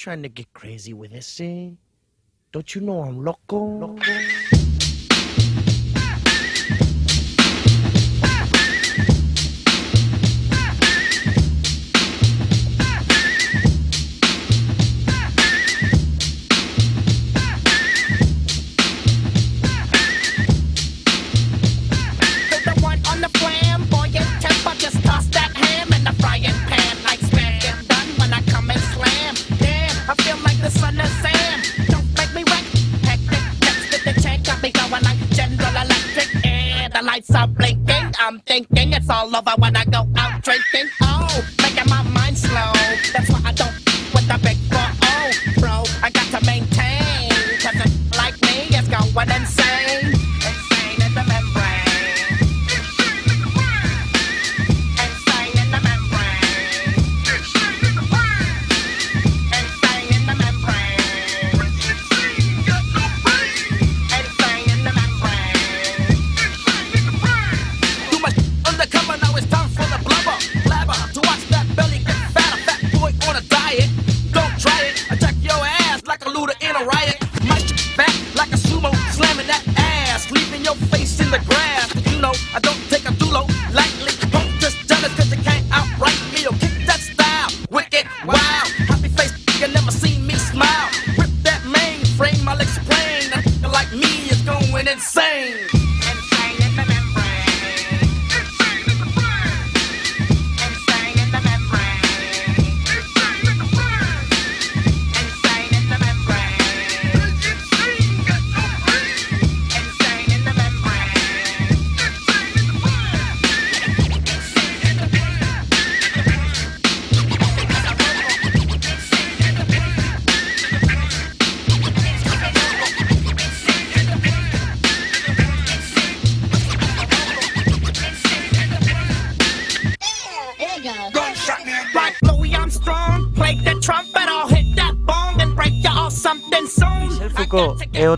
trying to get crazy with this, eh? Don't you know I'm loco? loco? I wanna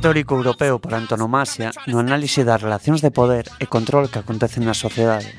teórico europeo por antonomasia no análise das relacións de poder e control que acontecen na sociedade.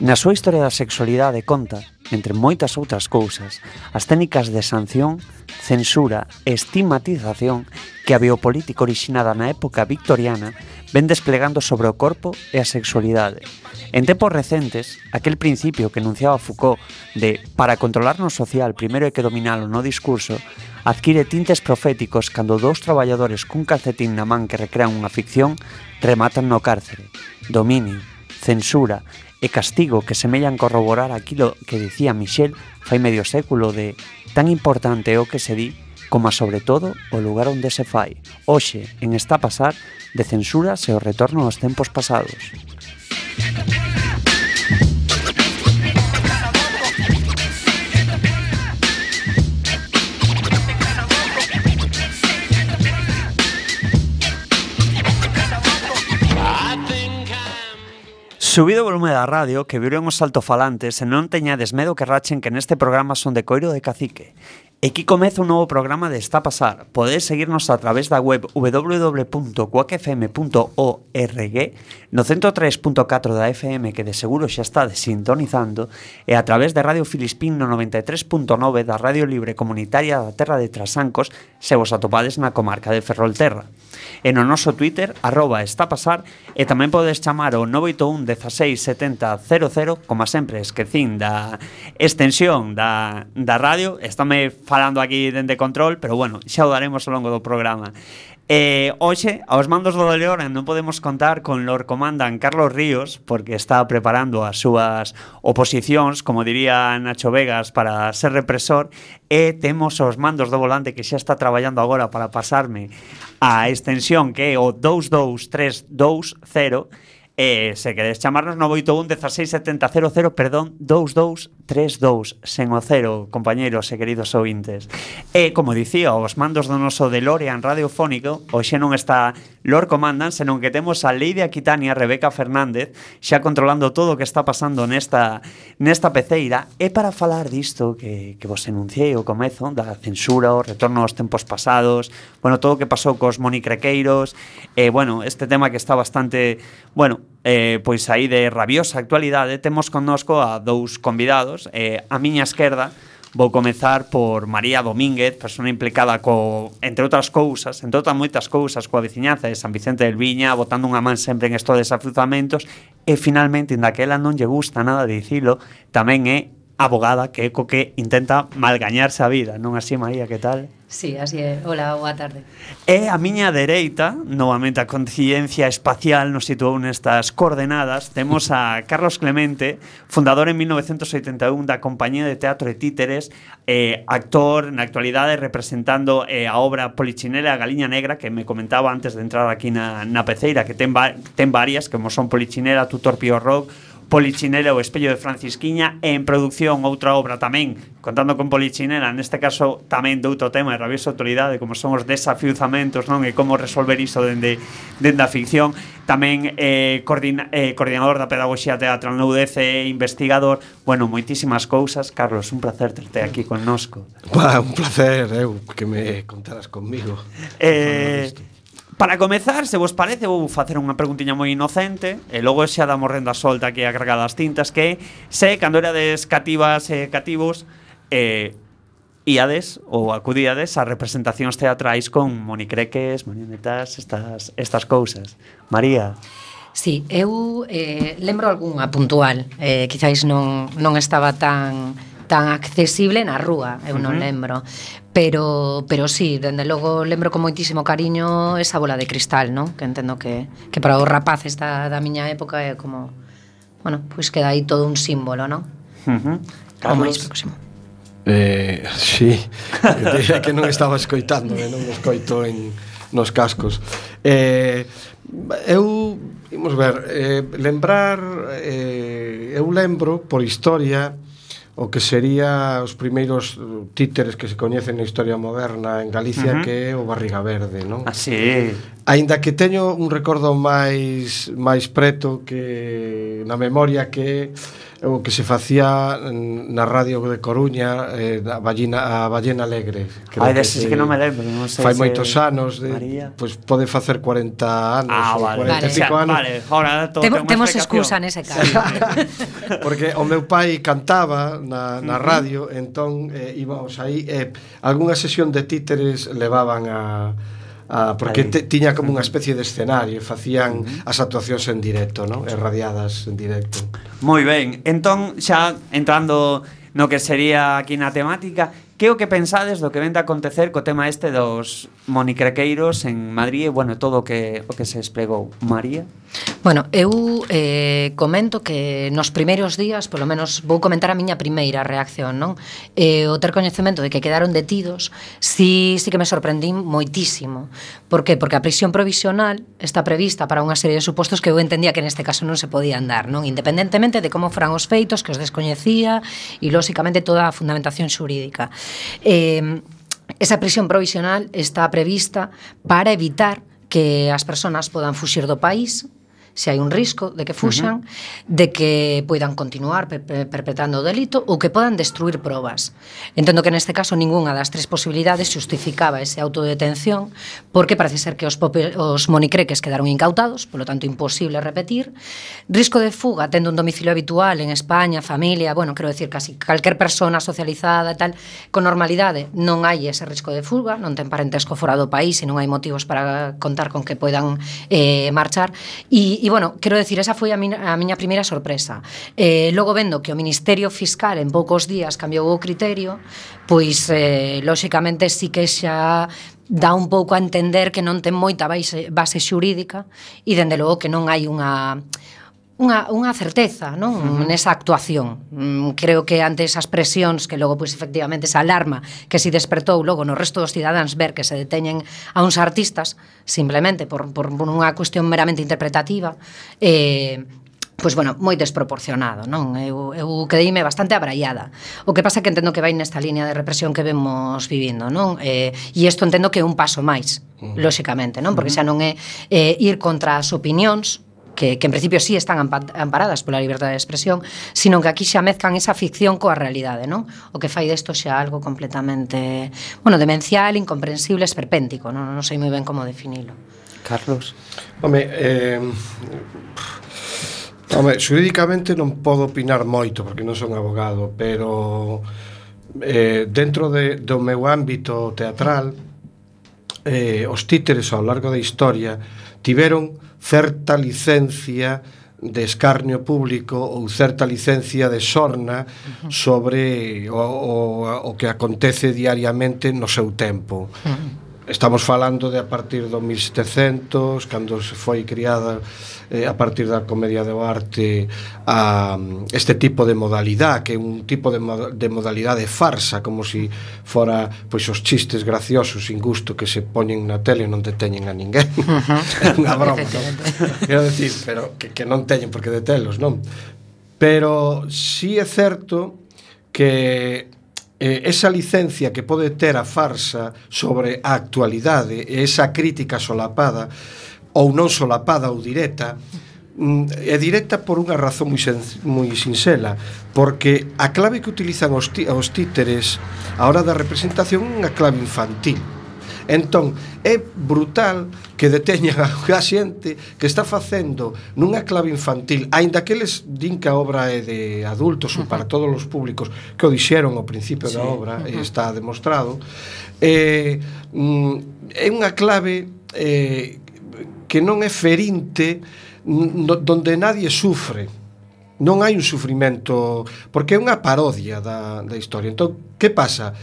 Na súa historia da sexualidade conta entre moitas outras cousas, as técnicas de sanción, censura e estigmatización que a biopolítica orixinada na época victoriana ven desplegando sobre o corpo e a sexualidade. En tempos recentes, aquel principio que enunciaba Foucault de para controlar no social primeiro hai que dominalo no discurso, adquire tintes proféticos cando dous traballadores cun calcetín na man que recrean unha ficción rematan no cárcere. Dominio, censura e castigo que semellan corroborar aquilo que dicía Michel fai medio século de tan importante é o que se di como sobre todo o lugar onde se fai, hoxe en está pasar de censura se o retorno aos tempos pasados. Subido o volume da radio que viron os altofalantes e non teñades medo que rachen que neste programa son de coiro de cacique. E aquí comeza un novo programa de Está a Pasar. Podedes seguirnos a través da web www.cuacfm.org no 103.4 da FM que de seguro xa está desintonizando e a través de Radio Filispín no 93.9 da Radio Libre Comunitaria da Terra de Trasancos se vos atopades na comarca de Ferrolterra. E no noso Twitter, arroba está pasar, e tamén podes chamar o 981 16 70 00, como sempre esquecín da extensión da, da radio, estáme falando aquí dende control, pero bueno, xa o daremos ao longo do programa. Eh, hoxe, aos mandos do Leoran non podemos contar con Lord Comandan Carlos Ríos porque está preparando as súas oposicións, como diría Nacho Vegas, para ser represor e temos aos mandos do volante que xa está traballando agora para pasarme a extensión que é o 22320 E se queres chamarnos no 81 perdón, 2232, sen o cero, compañeros e queridos ouvintes. E, como dicía, os mandos do noso DeLorean radiofónico, hoxe non está Lord Comandan, senón que temos a Lady Aquitania Rebeca Fernández, xa controlando todo o que está pasando nesta, nesta peceira. E para falar disto que, que vos enunciei o comezo, da censura, o retorno aos tempos pasados, bueno, todo o que pasou cos monicrequeiros, e, bueno, este tema que está bastante, bueno, eh, pois aí de rabiosa actualidade temos connosco a dous convidados eh, a miña esquerda Vou comezar por María Domínguez, persona implicada co, entre outras cousas, entre outras moitas cousas, coa veciñanza de San Vicente del Viña, botando unha man sempre en esto de e finalmente, inda que ela non lle gusta nada dicilo, tamén é abogada que é co que intenta malgañarse a vida, non así, María, que tal? Sí, así é. Hola, boa tarde. E a miña dereita, novamente a conciencia espacial nos situou nestas coordenadas, temos a Carlos Clemente, fundador en 1981 da Compañía de Teatro de Títeres, eh, actor na actualidade representando eh, a obra Polichinela a Galiña Negra, que me comentaba antes de entrar aquí na, na peceira, que ten, va, ten varias, como son Polichinela, Tutor Pío Rock, Polichinela o Espello de Francisquiña e en produción outra obra tamén. Contando con Polichinela neste caso tamén doutro tema de rabiosa autoridade como son os desafiuzamentos non? E como resolver iso dende, dende a ficción. Tamén eh, coordina, eh, coordinador da Pedagogía Teatral Noudez e investigador. Bueno, moitísimas cousas. Carlos, un placer terte aquí connosco. Uá, un placer, eu, que me contaras conmigo. Eh, Para comezar, se vos parece, vou facer unha preguntiña moi inocente E logo xa damos renda solta que agregada as tintas Que se cando erades cativas e eh, cativos eh, Iades ou acudíades a representacións teatrais con monicreques, marionetas, estas, estas cousas. María. Sí, eu eh, lembro algunha puntual eh, Quizáis non, non estaba tan tan accesible na rúa, eu non lembro, Pero, pero sí, dende logo lembro con moitísimo cariño esa bola de cristal, non? Que entendo que, que para os rapaces da, da miña época é como... Bueno, pois pues queda aí todo un símbolo, non? Uh -huh. O máis próximo. Eh, sí, que que non estaba escoitando, eh, non escoito en nos cascos. Eh, eu, imos ver, eh, lembrar, eh, eu lembro por historia o que sería os primeiros eh, títeres que se coñecen na historia moderna en Galicia uh -huh. que é o Barriga Verde, non? Así. Ah, Aínda que teño un recordo máis máis preto que na memoria que é o que se facía na radio de Coruña eh, a, Ballina, a Ballena Alegre creo Ai, dese que, que non me lembro non sei Fai se moitos anos de, María. pois pode facer 40 anos ah, vale. 45 vale. anos vale. Ahora, todo Tem, Temos excusa nese caso sí. Porque o meu pai cantaba na, na radio entón eh, íbamos aí eh, algunha sesión de títeres levaban a Ah, porque te, tiña como unha especie de escenario facían as actuacións en directo, non? Erradiadas en directo. Moi ben. Entón, xa entrando no que sería aquí na temática, Que o que pensades do que vende a acontecer co tema este dos monicrequeiros en Madrid e, bueno, todo o que, o que se desplegou? María? Bueno, eu eh, comento que nos primeiros días, polo menos vou comentar a miña primeira reacción, non? Eh, o ter coñecemento de que quedaron detidos, si, si que me sorprendín moitísimo. Por que? Porque a prisión provisional está prevista para unha serie de supostos que eu entendía que neste caso non se podían dar, non? Independentemente de como foran os feitos, que os descoñecía e, lóxicamente, toda a fundamentación xurídica. Eh, esa prisión provisional está prevista para evitar que as persoas podan fuxir do país se hai un risco de que fuxan, uh -huh. de que poidan continuar per perpetrando o delito ou que podan destruir probas. Entendo que neste caso ningunha das tres posibilidades justificaba ese autodetención porque parece ser que os, os monicreques quedaron incautados, polo tanto imposible repetir. Risco de fuga tendo un domicilio habitual en España, familia, bueno, quero decir, casi calquer persona socializada e tal, con normalidade non hai ese risco de fuga, non ten parentesco fora do país e non hai motivos para contar con que poidan eh, marchar e, E, bueno, quero decir, esa foi a, min, a miña primeira sorpresa. Eh, logo vendo que o Ministerio Fiscal en poucos días cambiou o criterio, pois, eh, lóxicamente, sí que xa dá un pouco a entender que non ten moita base, base xurídica e, dende logo, que non hai unha unha, unha certeza non uh -huh. nesa actuación mm, creo que ante esas presións que logo pois efectivamente esa alarma que si despertou logo no resto dos cidadáns ver que se deteñen a uns artistas simplemente por, por, por unha cuestión meramente interpretativa eh, pois bueno, moi desproporcionado, non? Eu, eu quedeime bastante abraiada. O que pasa que entendo que vai nesta línea de represión que vemos vivindo, non? Eh, e isto entendo que é un paso máis, uh -huh. lóxicamente, non? Porque xa non é eh, ir contra as opinións, que, que en principio sí están amparadas pola liberdade de expresión, sino que aquí xa mezclan esa ficción coa realidade, non? O que fai desto xa algo completamente, bueno, demencial, incomprensible, esperpéntico, non, non sei moi ben como definilo. Carlos. Home, eh, Home, xurídicamente non podo opinar moito porque non son abogado, pero eh, dentro de, do meu ámbito teatral eh, os títeres ao largo da historia tiveron certa licencia de escarnio público ou certa licencia de sorna sobre o, o, o que acontece diariamente no seu tempo. Uh -huh estamos falando de a partir do 1700 cando se foi criada eh, a partir da comedia do arte a este tipo de modalidade que é un tipo de, de modalidade farsa como se si fora pois os chistes graciosos sin gusto que se poñen na tele e non deteñen a ninguén. É unha broma non? quero dicir, pero que, que non teñen porque detelos non? Pero si sí é certo que eh, esa licencia que pode ter a farsa sobre a actualidade e esa crítica solapada ou non solapada ou directa mm, é directa por unha razón moi, sen, moi sinxela porque a clave que utilizan os, tí, os títeres a hora da representación é unha clave infantil. Entón, é brutal que deteñan a, a xente que está facendo nunha clave infantil, aínda que eles din que a obra é de adultos ou para todos os públicos, que o dixeron ao principio sí. da obra, e está demostrado, eh, mm, é unha clave eh, que non é ferinte donde nadie sufre non hai un sufrimento porque é unha parodia da, da historia entón, que pasa?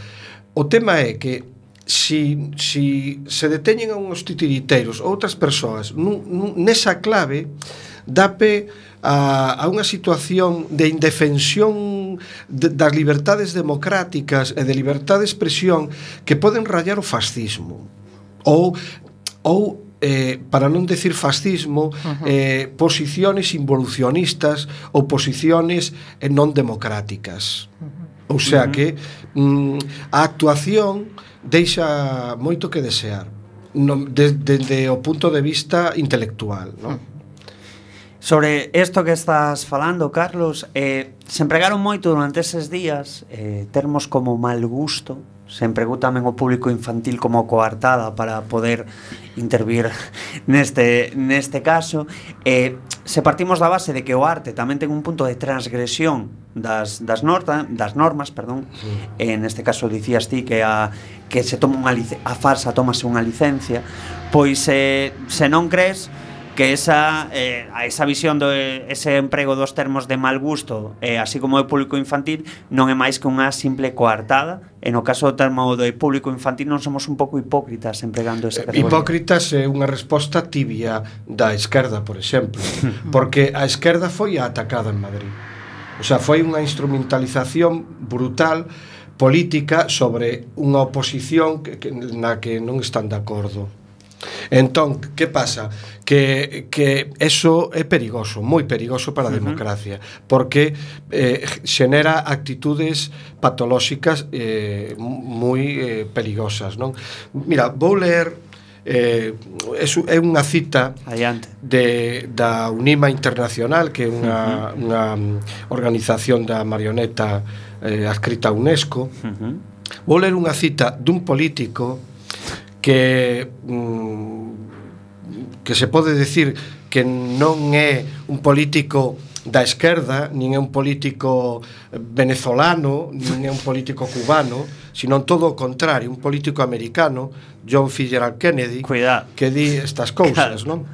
o tema é que si, si se deteñen a uns titiriteiros outras persoas nun, nun, nesa clave dape a, a unha situación de indefensión de, das libertades democráticas e de libertade de expresión que poden rayar o fascismo ou ou eh, para non decir fascismo, uh -huh. eh, posiciones involucionistas ou posiciones eh, non democráticas. Uh -huh. O sea uh -huh. que mm, a actuación deixa moito que desear desde de, de, o punto de vista intelectual, non? Hmm. Sobre isto que estás falando, Carlos, eh, se empregaron moito durante eses días eh, termos como mal gusto, Sempre eu tamén o público infantil como coartada para poder intervir neste, neste caso. Eh, se partimos da base de que o arte tamén ten un punto de transgresión das, das, norta, das normas, perdón. Sí. Eh, neste caso dicías ti que a, que se toma unha a farsa tómase unha licencia, pois eh, se non crees, que esa eh, a esa visión do ese emprego dos termos de mal gusto, eh, así como do público infantil, non é máis que unha simple coartada. En o caso do termo do público infantil non somos un pouco hipócritas empregando esa categoría. Hipócritas é unha resposta tibia da esquerda, por exemplo, porque a esquerda foi atacada en Madrid. O sea, foi unha instrumentalización brutal política sobre unha oposición que, que, na que non están de acordo. Entón, que pasa? Que, que eso é perigoso, moi perigoso para a democracia, uh -huh. porque eh, xenera actitudes patolóxicas eh, moi eh, perigosas. Non? Mira, vou ler eh, é unha cita Adiante. de, da Unima Internacional que é unha, uh -huh. unha organización da marioneta eh, adscrita a UNESCO uh -huh. vou ler unha cita dun político que mm, que se pode decir que non é un político da esquerda, nin é un político venezolano, nin é un político cubano, sino todo o contrario, un político americano, John Fitzgerald Kennedy, Cuidado. que di estas cousas, claro. non?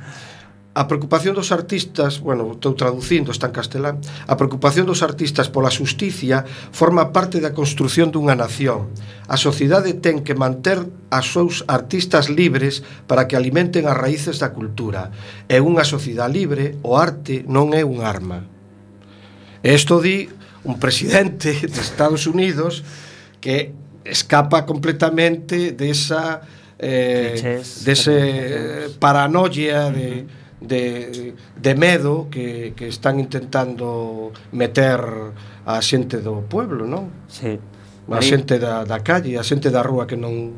a preocupación dos artistas, bueno, estou traducindo, está en castelán, a preocupación dos artistas pola xusticia forma parte da construción dunha nación. A sociedade ten que manter as seus artistas libres para que alimenten as raíces da cultura. E unha sociedade libre, o arte non é un arma. E isto di un presidente de Estados Unidos que escapa completamente desa eh, dese paranoia de uh -huh de, de medo que, que están intentando meter a xente do pueblo, non? Sí. A xente da, da calle, a xente da rúa que non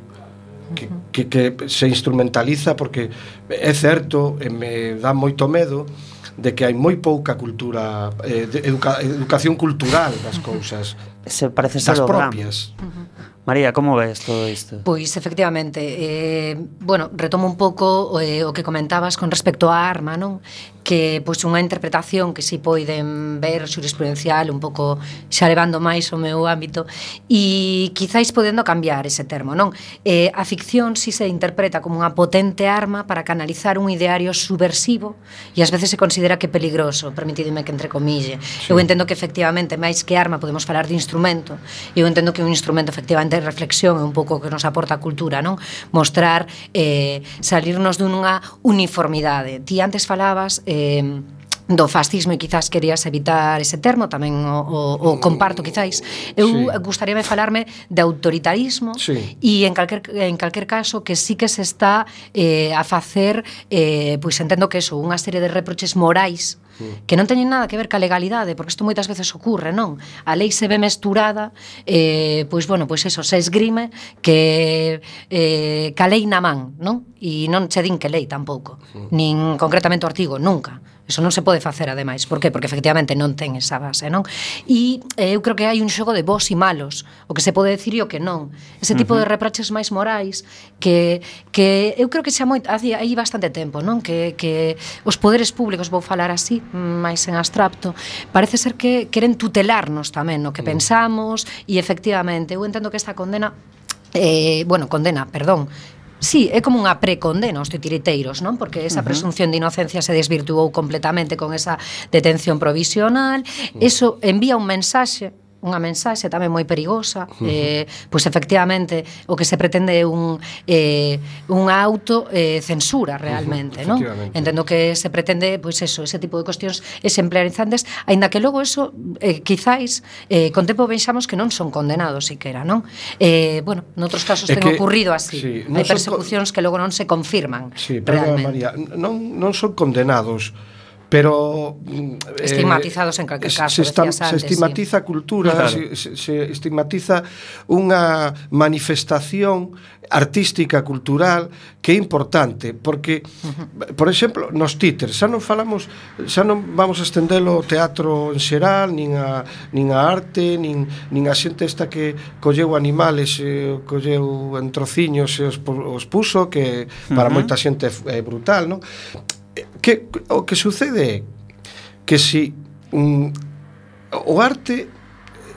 que, que, que se instrumentaliza porque é certo e me dá moito medo de que hai moi pouca cultura eh, de educa, educación cultural das cousas se parece ser das propias. María, como ves todo isto? Pois, efectivamente, eh, bueno, retomo un pouco eh, o que comentabas con respecto á arma, non? Que, pois, unha interpretación que si poiden ver jurisprudencial un pouco xa levando máis o meu ámbito e quizáis podendo cambiar ese termo, non? Eh, a ficción si se interpreta como unha potente arma para canalizar un ideario subversivo e ás veces se considera que peligroso, permitideme que entrecomille. Sí. Eu entendo que, efectivamente, máis que arma podemos falar de instrumento, eu entendo que un instrumento, efectivamente, de reflexión é un pouco que nos aporta a cultura, non? Mostrar eh salirnos dunha uniformidade. Ti antes falabas eh do fascismo e quizás querías evitar ese termo, tamén o, o, o mm, comparto quizás Eu sí. gustaríame falarme de autoritarismo sí. e en calquer, en calquer caso que sí que se está eh, a facer eh, pois entendo que eso, unha serie de reproches morais Mm. que non teñen nada que ver ca legalidade, porque isto moitas veces ocurre, non? A lei se ve mesturada, eh, pois, bueno, pois eso, se esgrime que eh, ca lei na man, non? E non che din que lei tampouco, mm. nin concretamente o artigo, nunca. Eso non se pode facer ademais, por que? Porque efectivamente non ten esa base, non? E eh, eu creo que hai un xogo de bons e malos, o que se pode decir e o que non. Ese tipo uh -huh. de reproches máis morais que que eu creo que xa moi hai bastante tempo, non? Que que os poderes públicos vou falar así, máis en abstracto, parece ser que queren tutelarnos tamén no que mm. pensamos e efectivamente eu entendo que esta condena eh, bueno, condena, perdón, Sí, é como unha precondena aos titiriteiros, non? Porque esa presunción de inocencia se desvirtuou completamente con esa detención provisional. Eso envía un mensaxe unha mensaxe tamén moi perigosa. Uh -huh. eh, pois efectivamente o que se pretende é un eh unha auto eh, censura realmente, uh -huh. non? Entendo que se pretende pois eso, ese tipo de cuestións exemplarizantes, aínda que logo eso eh, quizáis eh con tempo vexamos que non son condenados siquera, non? Eh, bueno, noutros casos é ten que, ocurrido así. Sí, Hai persecucións que logo non se confirman. Sí, perdón, realmente. María, non non son condenados pero eh, estigmatizados eh, en calquer caso, se, está, antes, se estigmatiza sí. a cultura, claro. se, se estigmatiza unha manifestación artística cultural que é importante, porque uh -huh. por exemplo, nos títeres, xa non falamos, xa non vamos a estendelo o teatro en xeral, nin a nin a arte, nin nin a xente esta que colleu animales, e colleu entrociños e os, os puso que para uh -huh. moita xente é brutal, non? que, o que sucede é que si um, o arte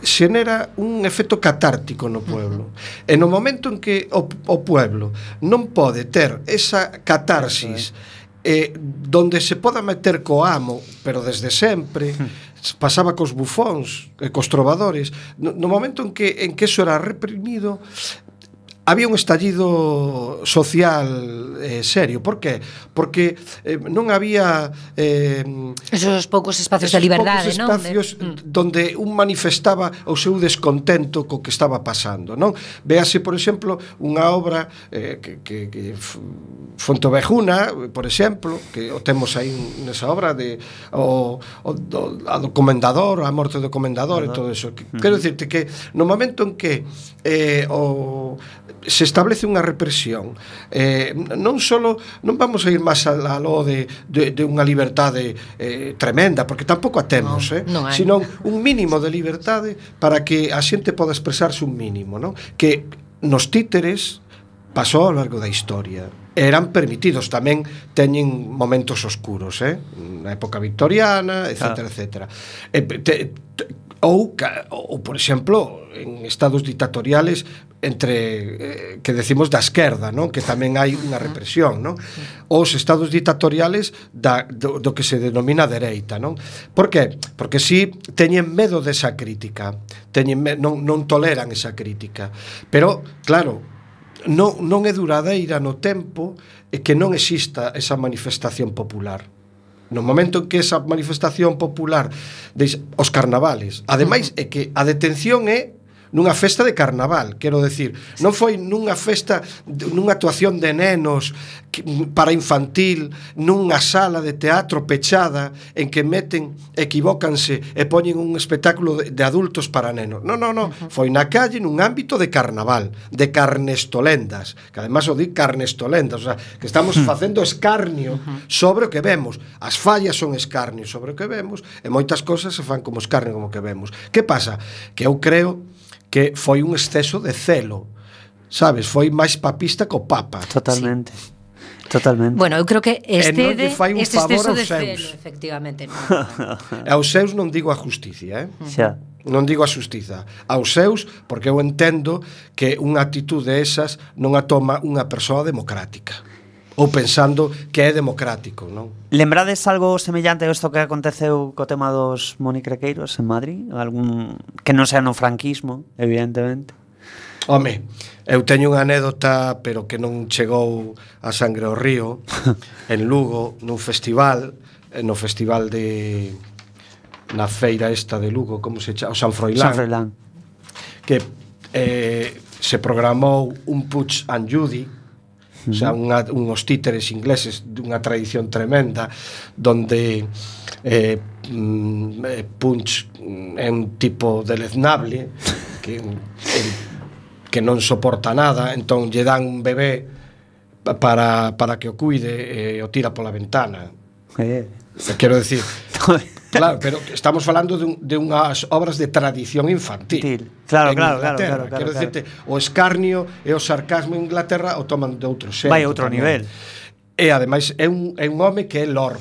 xenera un efecto catártico no pueblo. Uh -huh. E no momento en que o, o pueblo non pode ter esa catarsis eh, donde se poda meter co amo, pero desde sempre, pasaba cos bufóns, e cos trovadores, no, no momento en que en que eso era reprimido, había un estallido social eh, serio. Por qué? Porque eh, non había... Eh, esos poucos espacios esos de liberdade, non? espacios non? De... donde un manifestaba o seu descontento co que estaba pasando, non? Véase, por exemplo, unha obra eh, que, que, que Fontovejuna, por exemplo, que o temos aí nesa obra de o, o, do, a do comendador, a morte do comendador e todo eso. Que. Quero dicirte que no momento en que eh, o se establece unha represión eh, non só non vamos a ir máis aló de, de, de unha libertade eh, tremenda porque tampouco a temos eh, no hai. sino un mínimo de libertade para que a xente poda expresarse un mínimo non? que nos títeres pasou ao largo da historia eran permitidos, tamén teñen momentos oscuros, eh? na época victoriana, etcétera, etcétera. E, te, te, ou, ou, por exemplo, en estados dictatoriales entre eh, que decimos da esquerda, non? Que tamén hai unha represión, non? Os estados dictatoriales da, do, do que se denomina dereita, non? Por que? Porque si teñen medo desa crítica, teñen me, non, non toleran esa crítica. Pero, claro, non, non é duradeira no tempo e que non exista esa manifestación popular. No momento en que esa manifestación popular de os carnavales, ademais é que a detención é nunha festa de carnaval, quero decir, non foi nunha festa nunha actuación de nenos para infantil, nunha sala de teatro pechada en que meten, equivócanse e poñen un espectáculo de, de adultos para nenos. Non, non, non, foi na calle nun ámbito de carnaval, de carnestolendas, que además o di carnestolendas, o sea, que estamos hmm. facendo escarnio sobre o que vemos. As fallas son escarnio sobre o que vemos e moitas cosas se fan como escarnio como que vemos. Que pasa? Que eu creo que foi un exceso de celo. Sabes, foi máis papista co Papa. Totalmente. Sí. Totalmente. Bueno, eu creo que este de, fai un este favor aos de seus. Celo, efectivamente. Non. aos seus non digo a justicia, eh? Xa. Non digo a justiza. Aos seus, porque eu entendo que unha actitude esas non a toma unha persoa democrática ou pensando que é democrático, non? Lembrades algo semellante a isto que aconteceu co tema dos monicrequeiros en Madrid? Algún que non sea no franquismo, evidentemente. Home, eu teño unha anécdota, pero que non chegou a Sangre ao Río, en Lugo, nun festival, eh, no festival de na feira esta de Lugo, como se chama, o San Froilán. San Froilán. Que eh, se programou un Puig and Judy, uh -huh. xa unha, unhos títeres ingleses dunha tradición tremenda donde eh, mm, eh Punch mm, é un tipo deleznable que, eh, que non soporta nada entón lle dan un bebé para, para que o cuide e eh, o tira pola ventana eh. quero decir Claro, pero estamos falando de, un, de unhas obras de tradición infantil. Infantil. Claro, claro, claro, claro, claro. Quero dicirte, o escarnio e o sarcasmo en Inglaterra o toman de outro xeito. Vai a outro nivel. E ademais é un, é un home que é lord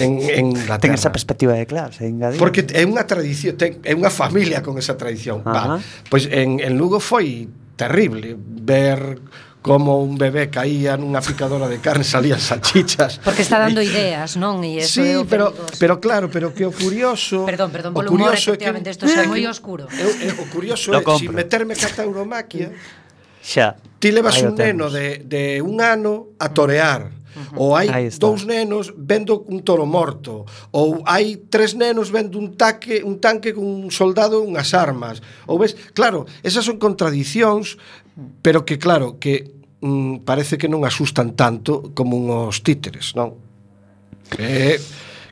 en, en Inglaterra. Ten esa perspectiva de clase, engadir. Porque é unha tradición, ten, é unha familia con esa tradición. Uh. Va, pois en, en Lugo foi terrible ver como un bebé caía nunha picadora de carne salían salchichas. Porque está dando ideas, non? E eso sí, é pero, perigoso. pero claro, pero que o curioso... Perdón, perdón, polo humor, efectivamente, isto é moi eh, oscuro. Eu, é, o curioso é, se si meterme ca tauromaquia, xa. ti levas un neno de, de un ano a torear, ou hai dous nenos vendo un toro morto, ou hai tres nenos vendo un taque, un tanque cun soldado e unhas armas. Ou ves, claro, esas son contradicións pero que claro, que mm, parece que non asustan tanto como uns títeres, non? Eh,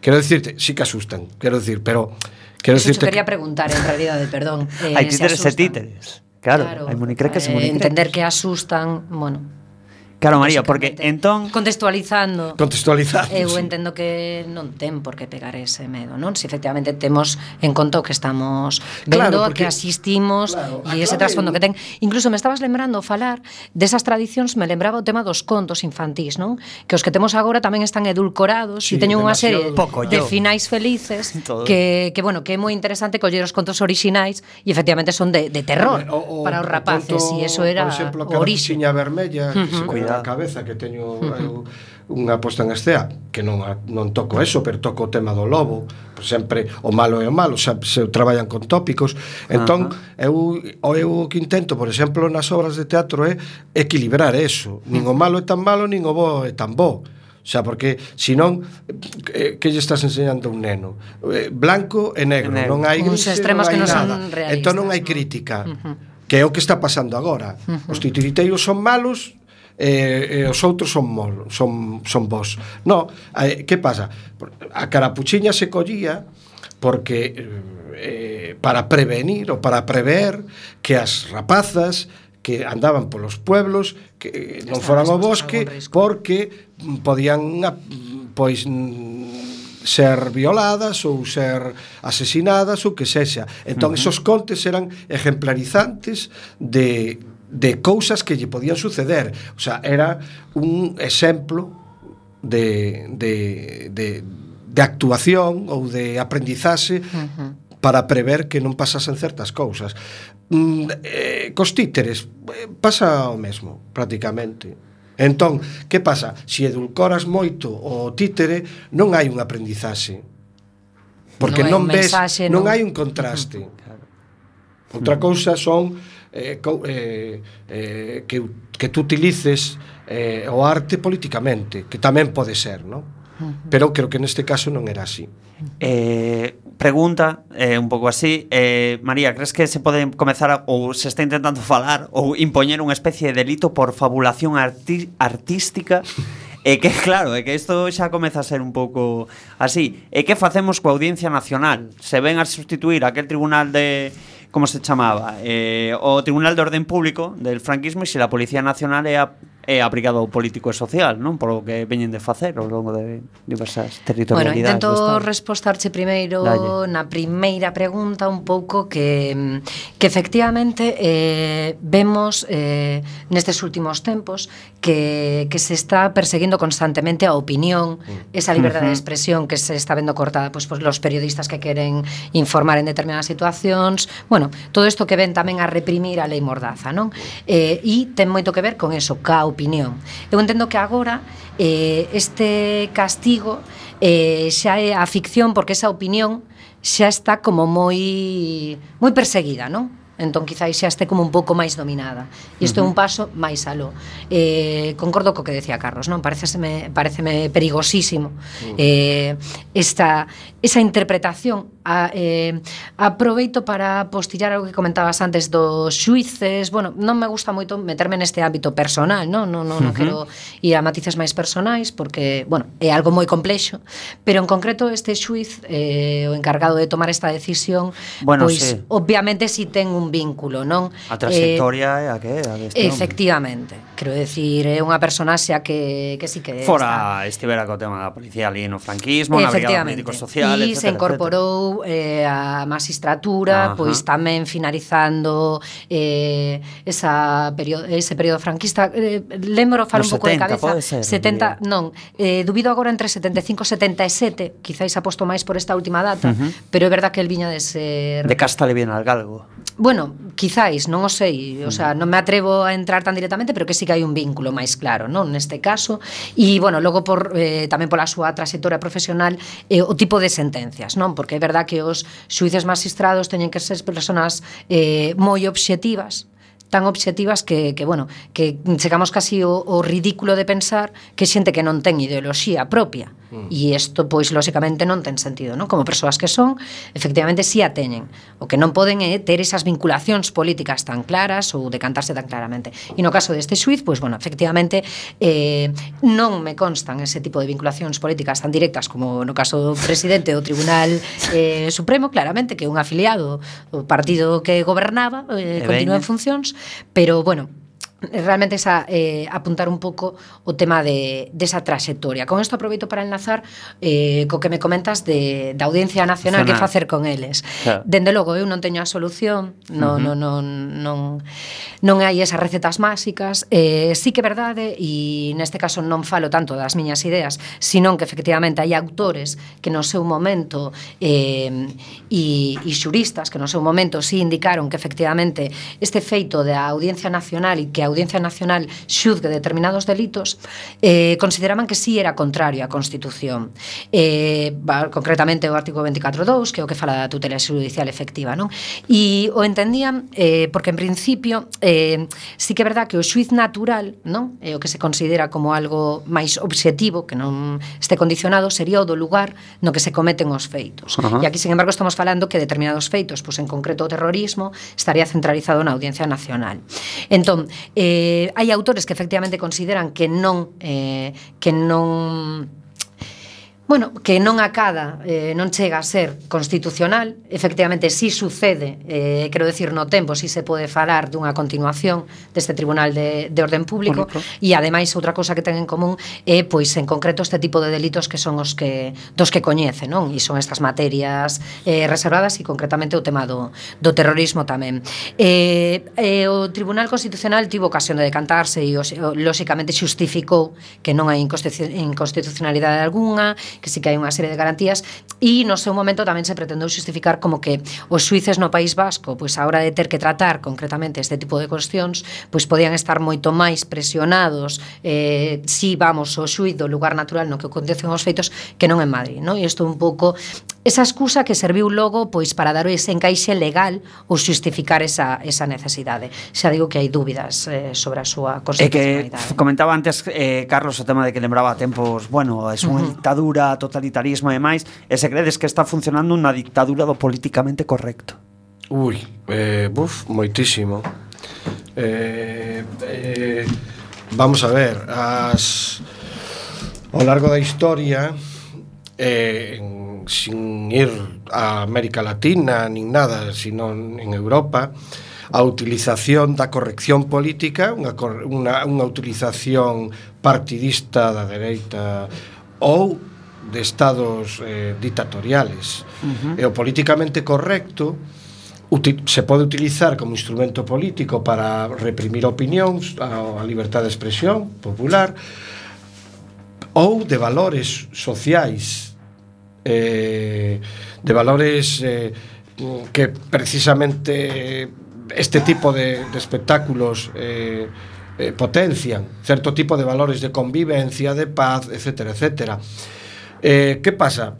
quero dicirte, sí que asustan, quero dicir, pero quero Eso dicirte quería que... preguntar en realidade, perdón. Eh, Hai títeres e títeres. Claro, claro, hai monicrecas e eh. Entender que asustan, bueno, Claro, María, porque entón contextualizando contextualizando eu entendo que non ten por que pegar ese medo, non? Se si efectivamente temos en conta o que estamos vendo, claro, porque, que asistimos claro, e ese trasfondo que ten. Incluso me estabas lembrando falar desas tradicións, me lembraba o tema dos contos infantís, non? Que os que temos agora tamén están edulcorados sí, e teñen unha serie poco, de yo. finais felices Todo. que, que, bueno, que é moi interesante coller os contos orixinais e efectivamente son de, de terror o, o, para os rapaces e eso era por exemplo, a orixe. vermella, que uh -huh. se na cabeza que teño eu, eh, unha posta en estea que non, non toco eso, pero toco o tema do lobo por sempre o malo é o malo xa, se traballan con tópicos entón eu, o eu o que intento por exemplo nas obras de teatro é equilibrar eso, nin o malo é tan malo nin o bo é tan bo O sea, porque senón eh, que lle estás enseñando a un neno? Eh, blanco e negro, e negro. non hai grise, extremos non hai que non nada. Son realistas, entón non hai crítica. Que é o que está pasando agora. Uh -huh. Os titiriteiros son malos, e, e os outros son mol, son, son vos. No, eh, que pasa? A carapuchiña se collía porque eh, eh para prevenir ou para prever que as rapazas que andaban polos pueblos que non foran ao bosque porque podían mm, pois mm, ser violadas ou ser asesinadas ou que sexa. Entón, uh -huh. esos contes eran ejemplarizantes de de cousas que lle podían suceder. O sea, era un exemplo de, de, de, de actuación ou de aprendizaxe uh -huh para prever que non pasasen certas cousas. Mm, eh, cos títeres eh, pasa o mesmo, prácticamente. Entón, que pasa? Se edulcoras moito o títere, non hai un aprendizaxe. Porque non, non ves, mensaxe, non... non hai un contraste. Outra cousa son eh, co, eh, eh, que, que tú utilices eh, o arte políticamente, que tamén pode ser, non? Pero creo que neste caso non era así. Eh, pregunta eh, un pouco así, eh, María, crees que se pode comezar a, ou se está intentando falar ou impoñer unha especie de delito por fabulación arti artística E que claro, é que isto xa comeza a ser un pouco así. E que facemos coa Audiencia Nacional? Se ven a sustituir aquel tribunal de como se chamaba? Eh, o Tribunal de Orden Público del franquismo e se la Policía Nacional é a é aplicado ao político e social, non? Por o que veñen de facer ao longo de diversas territorialidades. Bueno, intento respostarche primeiro Dalle. na primeira pregunta un pouco que, que efectivamente eh, vemos eh, nestes últimos tempos que, que se está perseguindo constantemente a opinión, mm. esa liberdade de expresión que se está vendo cortada pois, pois, los periodistas que queren informar en determinadas situacións, bueno, todo isto que ven tamén a reprimir a lei Mordaza, non? Eh, e ten moito que ver con eso, ca opinión. Eu entendo que agora eh, este castigo eh, xa é a ficción porque esa opinión xa está como moi moi perseguida, non? entón quizáis xa este como un pouco máis dominada. E isto uh -huh. é un paso máis aló. Eh, concordo co que decía Carlos, non? Pareceme pareceme perigosísimo uh -huh. eh esta esa interpretación. A, eh, aproveito para postillar algo que comentabas antes dos xuices bueno, non me gusta moito meterme neste ámbito personal non, non, non, non uh -huh. quero ir a matices máis personais porque, bueno, é algo moi complexo. Pero en concreto este xuiz eh, o encargado de tomar esta decisión bueno, pois sí. obviamente si sí ten un vínculo non? A trayectoria eh, a que a efectivamente. Quero decir é unha personaxe a que, que sí que fora está. estivera co tema da policía ali no franquismo eh, na brigada médico social social, etcétera, se incorporou etcétera. eh, a magistratura, Ajá. pois tamén finalizando eh, esa perio ese período franquista. Eh, lembro falo un pouco de cabeza. Ser, 70, non, eh, dubido agora entre 75 e 77, quizáis aposto máis por esta última data, uh -huh. pero é verdad que el viña de ser... De casta le viene al galgo. Bueno, quizáis, non o sei, o sea, non me atrevo a entrar tan directamente, pero que sí que hai un vínculo máis claro, non, neste caso. E bueno, logo por eh, tamén pola súa trayectoria profesional, eh, o tipo de sentencias, non? Porque é verdad que os xuíces magistrados teñen que ser personas eh, moi obxectivas, tan obxectivas que, que bueno, que chegamos casi o, o ridículo de pensar que xente que non ten ideoloxía propia. Mm. E isto, pois, lóxicamente non ten sentido, non? Como persoas que son, efectivamente, si sí a teñen. O que non poden é ter esas vinculacións políticas tan claras ou decantarse tan claramente. E no caso deste xuiz, pois, bueno, efectivamente, eh, non me constan ese tipo de vinculacións políticas tan directas como no caso do presidente do Tribunal eh, Supremo, claramente, que é un afiliado do partido que gobernaba, eh, continúa en funcións, pero bueno, realmente esa, eh, apuntar un pouco o tema de, desa de trayectoria. Con isto aproveito para enlazar eh, co que me comentas de, da Audiencia Nacional que facer con eles. Claro. Dende logo, eu non teño a solución, non, uh -huh. non, non, non, non hai esas recetas máxicas. Eh, sí que é verdade, e neste caso non falo tanto das miñas ideas, senón que efectivamente hai autores que no seu momento eh, e, e xuristas que no seu momento sí indicaron que efectivamente este feito da Audiencia Nacional e que a Audiencia Nacional xuzgue determinados delitos, eh, consideraban que sí era contrario á Constitución. Eh, concretamente o artigo 24.2, que é o que fala da tutela judicial efectiva, non? E o entendían eh, porque en principio eh, sí que é verdad que o xuiz natural, non? É o que se considera como algo máis obxectivo, que non este condicionado, sería o do lugar no que se cometen os feitos. Uh -huh. E aquí, sin embargo, estamos falando que determinados feitos, pois en concreto o terrorismo, estaría centralizado na Audiencia Nacional. Entón, Eh, hai autores que efectivamente consideran que non eh, que non bueno, que non acada, eh, non chega a ser constitucional, efectivamente si sí sucede, eh, quero decir no tempo, si sí se pode falar dunha continuación deste Tribunal de, de Orden Público, Público. e ademais outra cosa que ten en común é eh, pois en concreto este tipo de delitos que son os que dos que coñece, non? E son estas materias eh, reservadas e concretamente o tema do, do terrorismo tamén. Eh, eh, o Tribunal Constitucional tivo ocasión de decantarse e, lóxicamente, xustificou que non hai inconstitucionalidade algunha que sí que hai unha serie de garantías e no seu momento tamén se pretendeu justificar como que os suíces no País Vasco pois a hora de ter que tratar concretamente este tipo de cuestións pois podían estar moito máis presionados eh, si vamos ao xuiz do lugar natural no que acontecen os feitos que non en Madrid, non? E isto un pouco Esa excusa que serviu logo pois para dar ese encaixe legal ou xustificar esa, esa necesidade. Xa digo que hai dúbidas eh, sobre a súa constitucionalidade. É que comentaba antes eh, Carlos o tema de que lembraba tempos, bueno, é unha uh -huh. dictadura, totalitarismo e máis, e se credes que está funcionando unha dictadura do políticamente correcto. Ui, eh, buf, moitísimo. Eh, eh, vamos a ver, as, ao largo da historia, eh, en sin ir a América Latina nin nada, sino en Europa, a utilización da corrección política, unha, unha, unha utilización partidista da dereita ou de estados eh, ditatoriales. Uh -huh. E o políticamente correcto se pode utilizar como instrumento político para reprimir opinións, a, a liberdade de expresión popular, ou de valores sociais eh, de valores eh, que precisamente este tipo de, de espectáculos eh, eh, potencian, certo tipo de valores de convivencia, de paz, etcétera, etcétera. Eh, que pasa?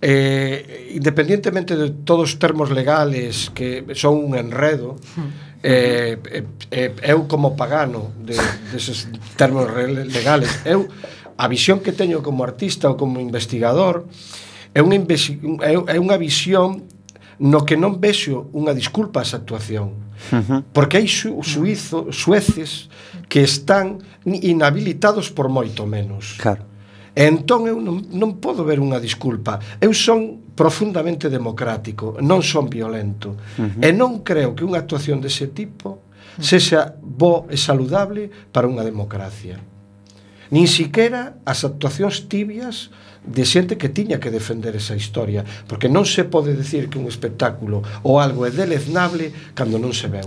Eh, independientemente de todos os termos legales que son un enredo, hmm. eh, eh, eh, eu como pagano de, deses termos legales, eu a visión que teño como artista ou como investigador é é unha, é unha visión no que non vexo unha disculpa a esa actuación. Uh -huh. Porque hai su, suizo, sueces que están inhabilitados por moito menos. Claro. E entón eu non, non podo ver unha disculpa. Eu son profundamente democrático, non son violento. Uh -huh. E non creo que unha actuación dese tipo sexa bo e saludable para unha democracia. Nin siquiera as actuacións tibias de xente que tiña que defender esa historia, porque non se pode decir que un espectáculo ou algo é deleznable cando non se veu.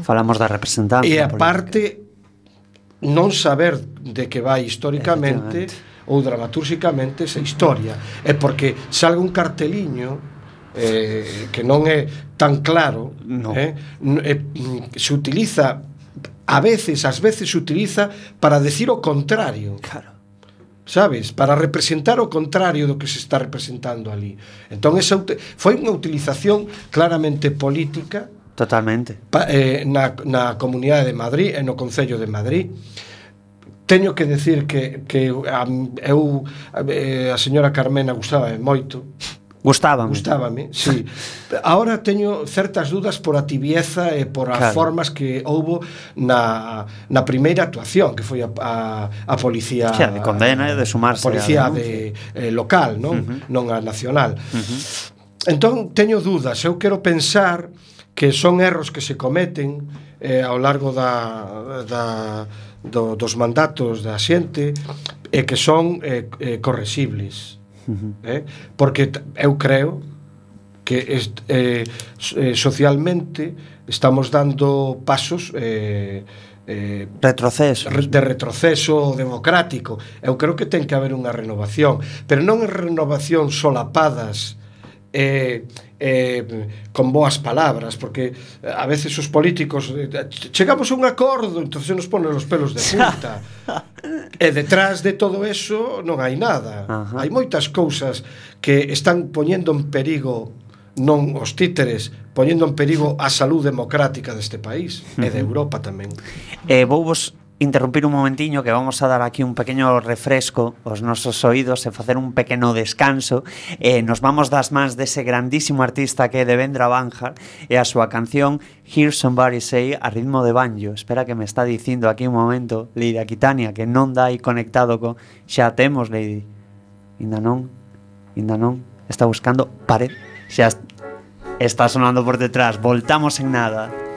Falamos da representación E aparte, non saber de que vai históricamente ou dramatúrxicamente esa historia. É porque salga un carteliño eh, que non é tan claro no. eh, eh, se utiliza a veces, ás veces utiliza para decir o contrario. Claro. Sabes? Para representar o contrario do que se está representando ali. Entón, esa, foi unha utilización claramente política Totalmente. Pa, eh, na, na Comunidade de Madrid e no Concello de Madrid teño que decir que, que a, eu a, a señora Carmena gustaba moito Gustábame. Gustábame, sí. Ahora teño certas dúdas por a tibieza e por as claro. formas que houbo na, na primeira actuación, que foi a, a, a policía... Xa, de condena e de sumarse. Policía de, eh, local, non? Uh -huh. Non a nacional. Uh -huh. Entón, teño dúdas. Eu quero pensar que son erros que se cometen eh, ao largo da, da, do, dos mandatos da xente e que son eh, eh, corresibles Uh -huh. eh? Porque eu creo que est, eh, eh, socialmente estamos dando pasos eh, eh, retroceso de retroceso democrático eu creo que ten que haber unha renovación pero non renovación solapadas eh, eh, con boas palabras porque eh, a veces os políticos eh, chegamos a un acordo entonces nos ponen os pelos de punta e detrás de todo eso non hai nada Ajá. hai moitas cousas que están poñendo en perigo non os títeres poñendo en perigo a saúde democrática deste país uh -huh. e de Europa tamén. Eh, vou vos interrumpir un momentiño que vamos a dar aquí un pequeño refresco aos nosos oídos e facer un pequeno descanso. E eh, nos vamos das mans dese grandísimo artista que é Devendra Banjar e a súa canción Hear Somebody Say a ritmo de banjo. Espera que me está dicindo aquí un momento Lady Aquitania que non dai conectado co xa temos Lady. Inda non inda non. Está buscando pared. Xa está sonando por detrás. Voltamos en nada.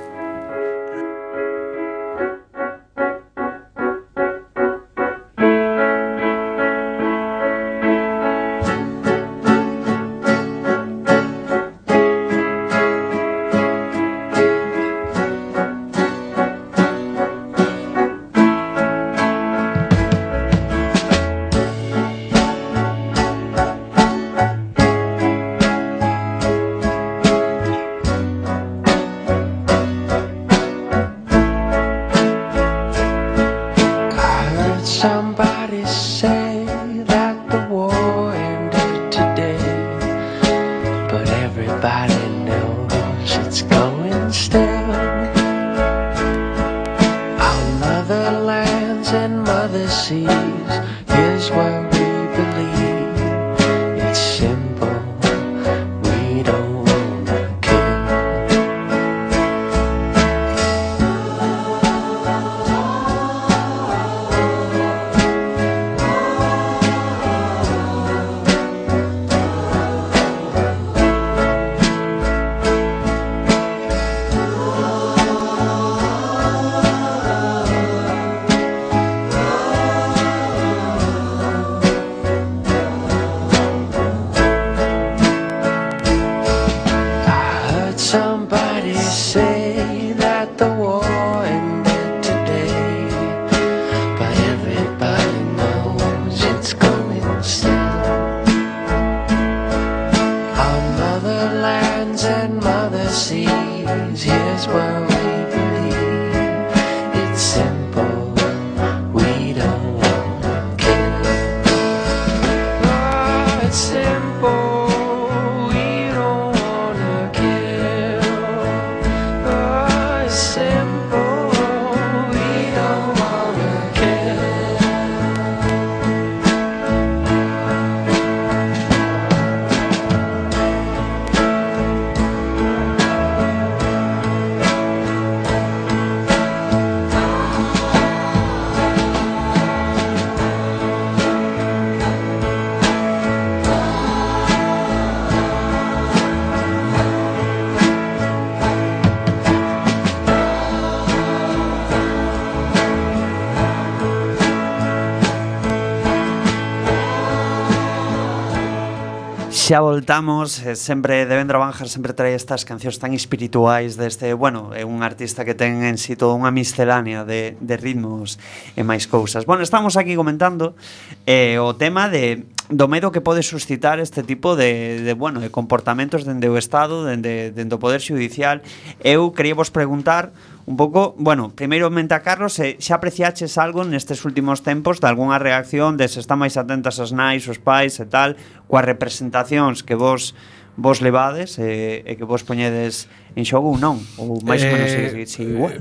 xa voltamos, eh, sempre Devendra Banjar sempre trae estas cancións tan espirituais deste, bueno, é un artista que ten en si sí toda unha miscelánea de, de ritmos e máis cousas. Bueno, estamos aquí comentando eh, o tema de do medo que pode suscitar este tipo de, de bueno, de comportamentos dende o Estado, dende, dende o Poder Judicial. Eu quería vos preguntar un pouco, bueno, primeiro menta Carlos, se xa apreciaches algo nestes últimos tempos de algunha reacción de se están máis atentas as nais, os pais e tal, coas representacións que vos vos levades e, e que vos poñedes en xogo ou non, ou máis ou menos eh, si, si, igual.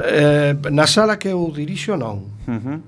Eh, eh, na sala que eu dirixo non. Uh -huh.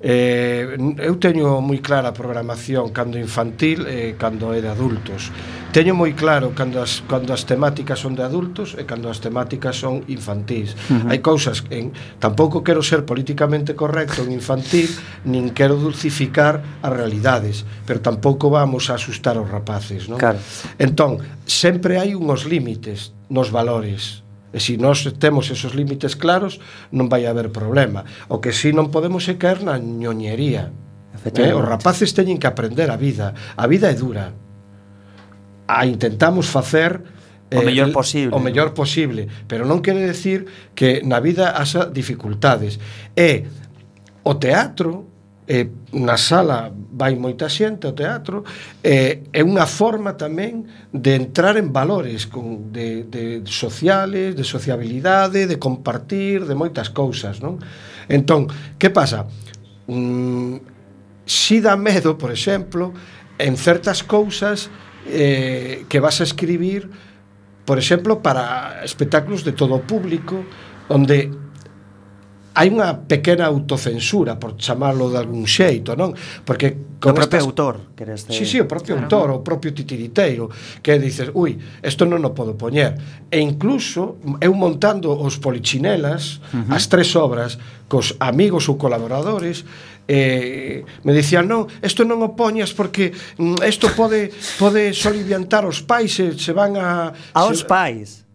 Eh, eu teño moi clara a programación cando infantil e cando é de adultos. Teño moi claro cando as, cando as temáticas son de adultos e cando as temáticas son infantís. Uh -huh. Hai cousas en tampouco quero ser políticamente correcto en infantil, nin quero dulcificar as realidades, pero tampouco vamos a asustar os rapaces, non? Claro. Entón, sempre hai unhos límites nos valores E se nós temos esos límites claros, non vai haber problema. O que si non podemos é caer na ñoñería. Eh? Os rapaces teñen que aprender a vida. A vida é dura. A intentamos facer o eh, mellor posible. O mellor posible, pero non quere decir que na vida haxa dificultades. E o teatro eh, na sala vai moita xente ao teatro eh, é unha forma tamén de entrar en valores con, de, de sociales, de sociabilidade de compartir, de moitas cousas non? entón, que pasa? Mm, si dá medo, por exemplo en certas cousas eh, que vas a escribir por exemplo, para espectáculos de todo o público onde hai unha pequena autocensura por chamarlo de algún xeito, non? Porque con o propio estas... autor, queres te... Sí, sí, o propio claro. autor, o propio titiriteiro, que dices, "Ui, isto non o podo poñer". E incluso eu montando os polichinelas, uh -huh. as tres obras cos amigos ou colaboradores, eh, me dicían, "Non, isto non o poñas porque mm, isto pode pode soliviantar os pais, se, se van a Aos se... pais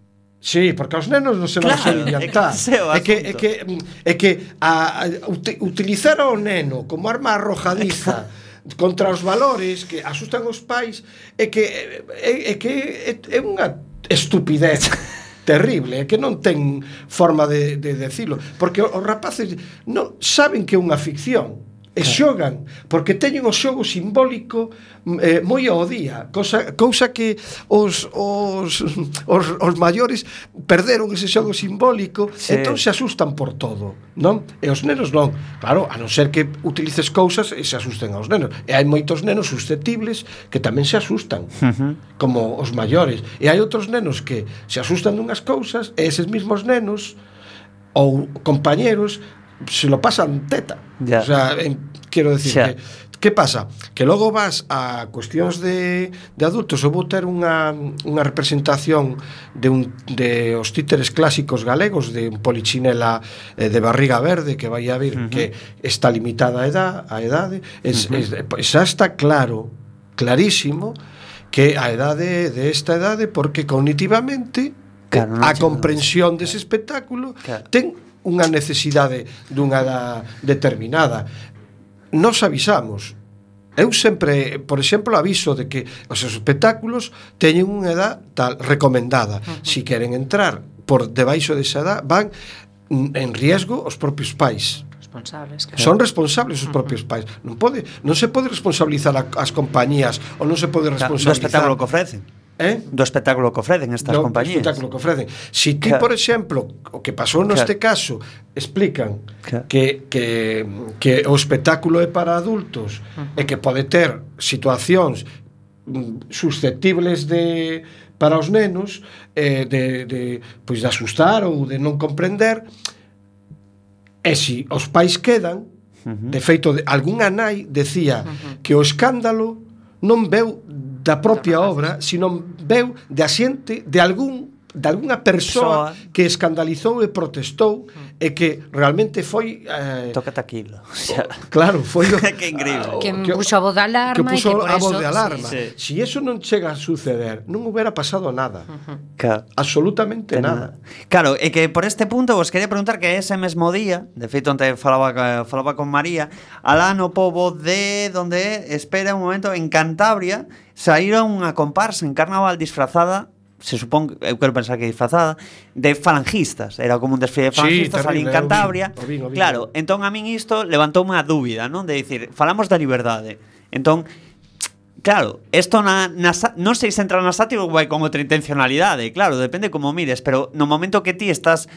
Sí, porque aos nenos non se claro, a orientar. É que, é que, é que, mm, é que a, a, utilizar ao neno como arma arrojadiza contra os valores que asustan os pais é que é, é que é, é unha estupidez terrible, é que non ten forma de, de decirlo, porque os rapaces non saben que é unha ficción, e xogan porque teñen o xogo simbólico mm, eh, moi ao día, cosa cousa que os os os, os maiores perderon ese xogo simbólico, sí. entón se asustan por todo, non? E os nenos non. Claro, a non ser que utilices cousas e se asusten aos nenos. E hai moitos nenos susceptibles que tamén se asustan, uh -huh. como os maiores. E hai outros nenos que se asustan dunhas cousas e eses mesmos nenos ou compañeros se lo pasan teta. Ya. O sea, en, quiero decir ya. que Que pasa? Que logo vas a cuestións de, de adultos, eu vou ter unha, unha representación de, un, de os títeres clásicos galegos, de un polichinela eh, de barriga verde que vai a vir, uh -huh. que está limitada a edad, a edade, es, uh -huh. es, xa está claro, clarísimo, que a edade de esta edade, porque cognitivamente claro, a comprensión dese espectáculo claro. ten unha necesidade dunha da determinada. Nos avisamos, Eu sempre, por exemplo, aviso de que os espectáculos teñen unha edad tal recomendada. Uh -huh. Si queren entrar por debaixo desa edad, van en riesgo os propios pais responsables. Claro. Son responsables os propios pais. Non pode, non se pode responsabilizar a, as compañías ou non se pode responsabilizar o espectáculo que ofrecen. Eh? Do espectáculo que ofrecen estas do compañías. Do espectáculo que ofrecen. Si ti, claro. por exemplo, o que pasou neste caso, explican claro. que, que, que o espectáculo é para adultos uh -huh. e que pode ter situacións mm, susceptibles de para os nenos eh, de, de, pois de asustar ou de non comprender e si os pais quedan uh -huh. de feito, de, algunha nai decía uh -huh. que o escándalo non veu da propia obra, sino veu de asiente de algún de algunha persoa, persoa que escandalizou e protestou e que realmente foi eh, toca taquilo. O sea, claro, foi o, que increíble. O, que, que puxo a voz de alarma que puxo que a voz eso, de alarma. Sí, sí. si eso non chega a suceder, non houbera pasado nada. Uh -huh. claro. Absolutamente nada. nada. Claro, e que por este punto vos quería preguntar que ese mesmo día, de feito onte falaba falaba con María, alá no pobo de donde espera un momento en Cantabria saíra unha comparsa en carnaval disfrazada se supón, eu quero pensar que disfrazada, de falangistas. Era como un desfile de falangistas sí, ali en Cantabria. O vin, o vin, o. Claro, entón a min isto levantou unha dúbida, non? De dicir, falamos da liberdade. Entón, Claro, isto na, na, non sei se entra na sátira ou vai como outra intencionalidade, claro, depende como mires, pero no momento que ti estás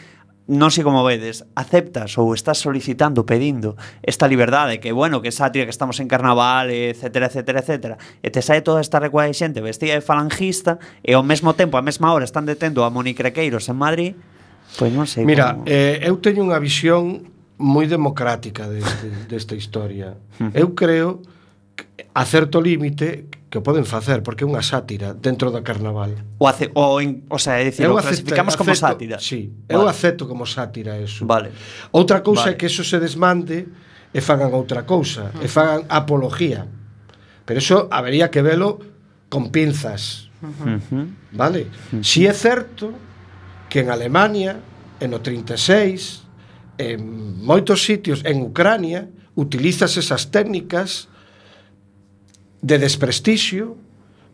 non sei como vedes, aceptas ou estás solicitando, pedindo esta liberdade, que bueno, que sátira que estamos en carnaval, etcétera, etcétera, etcétera, e te sae toda esta recuada de xente vestida de falangista e ao mesmo tempo, a mesma hora, están detendo a Moni Crequeiros en Madrid, pois non sei Mira, como... eh, eu teño unha visión moi democrática deste, desta historia. Hm. eu creo que, a certo límite que o poden facer porque é unha sátira dentro do carnaval. O ace, o, en, o sea, é dicir, o clasificamos como sátira. Sí, vale. eu acepto como sátira eso. Vale. Outra cousa vale. é que eso se desmande e fagan outra cousa, uh -huh. e fagan apología. Pero eso habería que velo con pinzas. Uh -huh. Vale? Uh -huh. Si é certo que en Alemania en o 36 en moitos sitios en Ucrania utilizas esas técnicas de desprestixio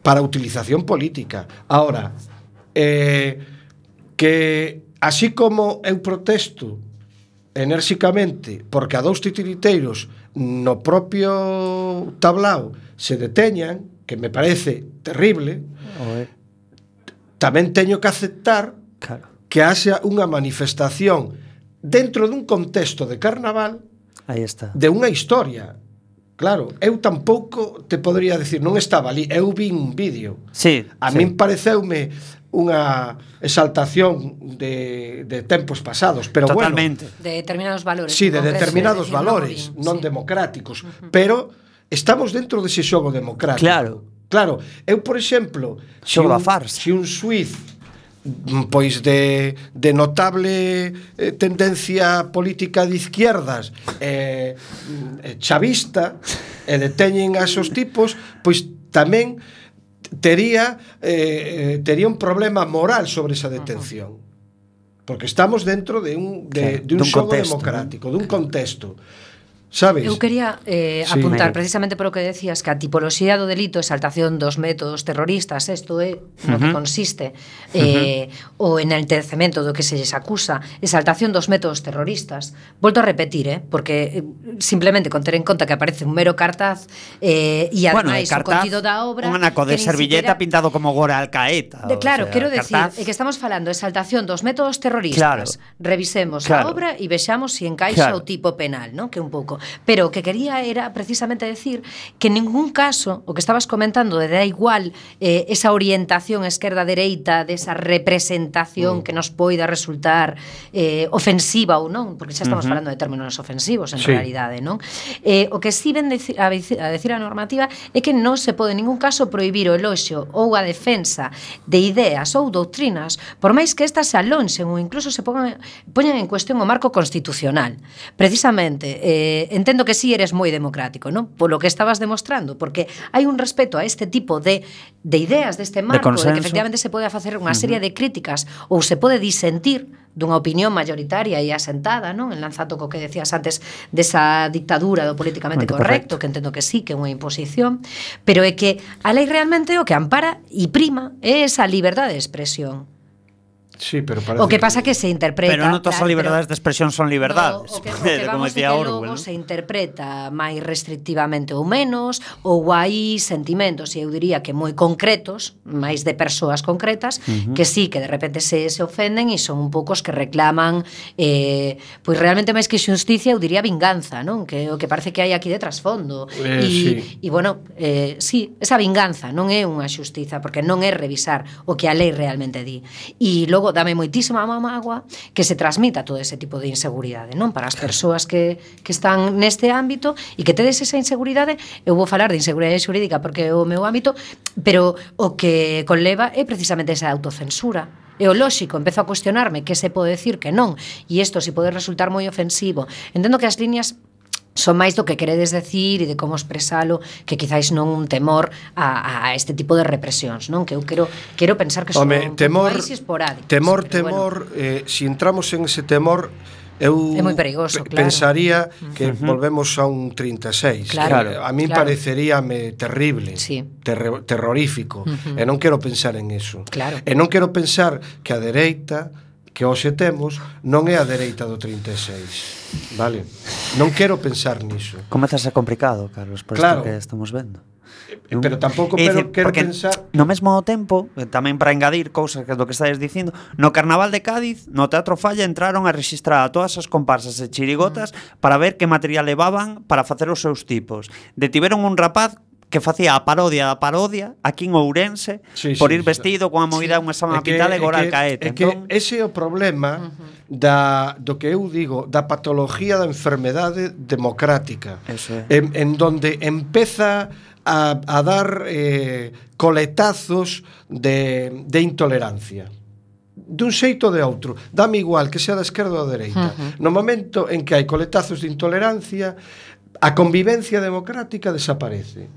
para utilización política. Ahora, eh, que así como eu protesto enérxicamente porque a dous titiriteiros no propio tablao se deteñan, que me parece terrible, Oe. tamén teño que aceptar claro. que haxa unha manifestación dentro dun contexto de carnaval Aí está. de unha historia Claro, eu tampouco te podría decir, non estaba ali, eu vi un vídeo. Sí, a sí. min pareceume unha exaltación de, de tempos pasados, pero Totalmente. bueno, de determinados valores. Sí, de determinados de valores bien, non sí. democráticos, uh -huh. pero estamos dentro dese xogo democrático. Claro. Claro, eu por exemplo, se si un, farsa. se si un suiz Mm, pois de, de notable eh, tendencia política de izquierdas eh, mm, eh chavista e eh, deteñen a esos tipos pois tamén tería eh, eh, tería un problema moral sobre esa detención. Porque estamos dentro de un, de, claro, de un, dun xogo contexto, democrático, dun contexto. Sabes? Eu quería eh, sí. apuntar precisamente por o que decías que a tipoloxía do delito, exaltación dos métodos terroristas, isto é no uh -huh. que consiste eh, uh -huh. o enaltecemento do que se lles acusa, exaltación dos métodos terroristas. Volto a repetir, eh, porque eh, simplemente con ter en conta que aparece un mero cartaz eh, e ademais bueno, cartaz, o contido da obra... Un anaco de servilleta siquiera... pintado como Gora Alcaeta. De, claro, o sea, quero decir cartaz... que estamos falando de exaltación dos métodos terroristas. Claro. Revisemos claro. a obra e vexamos se si encaixa claro. o tipo penal, ¿no? que un pouco Pero o que quería era precisamente decir que en ningún caso, o que estabas comentando, de da igual eh, esa orientación esquerda-dereita, desa representación mm. que nos poida resultar eh, ofensiva ou non, porque xa estamos uh -huh. falando de términos ofensivos en sí. realidade, non? Eh, o que si ven decir, a, a decir a normativa é que non se pode en ningún caso prohibir o eloxio ou a defensa de ideas ou doutrinas, por máis que estas se alonxen ou incluso se pongan, poñan en cuestión o marco constitucional. Precisamente, eh, entendo que si sí eres moi democrático, non? Polo que estabas demostrando, porque hai un respeto a este tipo de, de ideas deste marco, de, de que efectivamente se pode facer unha serie de críticas ou se pode disentir dunha opinión mayoritaria e asentada, non? En lanzato co que decías antes desa dictadura do políticamente correcto, correcto, que entendo que sí, que é unha imposición, pero é que a lei realmente o que ampara e prima é esa liberdade de expresión Sí, pero parece... O que pasa que se interpreta... Pero non todas as liberdades de expresión son liberdades. no, o que, o que como decía de que Orwell, logo ¿no? se interpreta máis restrictivamente ou menos, ou hai sentimentos, e eu diría que moi concretos, máis de persoas concretas, uh -huh. que sí, que de repente se, se ofenden e son un poucos que reclaman eh, pois realmente máis que xusticia, eu diría vinganza, non? Que o que parece que hai aquí de trasfondo. Eh, e, sí. e bueno, eh, sí, esa vinganza non é unha xustiza, porque non é revisar o que a lei realmente di. E logo dame moitísima má agua que se transmita todo ese tipo de inseguridade, non? Para as persoas que, que están neste ámbito e que tedes esa inseguridade, eu vou falar de inseguridade xurídica porque é o meu ámbito, pero o que conleva é precisamente esa autocensura. E o lóxico, empezo a cuestionarme que se pode decir que non, e isto se pode resultar moi ofensivo. Entendo que as liñas son máis do que queredes decir e de como expresalo que quizáis non un temor a, a este tipo de represións, non? Que eu quero quero pensar que son Home, temor, máis esporádicos. Temor, temor, bueno. eh, si entramos en ese temor Eu é moi perigoso, claro. pensaría que uh -huh. volvemos a un 36. Claro, a mí claro. pareceríame terrible, sí. ter terrorífico, uh -huh. e non quero pensar en eso. Claro. E non quero pensar que a dereita, que hoxe temos non é a dereita do 36 vale? non quero pensar niso Comeza a ser complicado, Carlos, por claro. isto que estamos vendo eh, eh, pero tampouco pero dicir, quero pensar no mesmo tempo, eh, tamén para engadir cousas que do que estáis dicindo, no Carnaval de Cádiz, no Teatro Falla entraron a registrar a todas as comparsas e chirigotas mm. para ver que material levaban para facer os seus tipos. Detiveron un rapaz que facía a parodia da parodia aquí en Ourense sí, por ir sí, vestido sí. con a movida sí. unha sama pital e agora caete. É que entón... ese é o problema uh -huh. da, do que eu digo, da patología da enfermedade democrática. Ese. En, en donde empeza a, a dar eh, coletazos de, de intolerancia dun xeito ou de outro. Dame igual que sea da esquerda ou da dereita. Uh -huh. No momento en que hai coletazos de intolerancia, a convivencia democrática desaparece.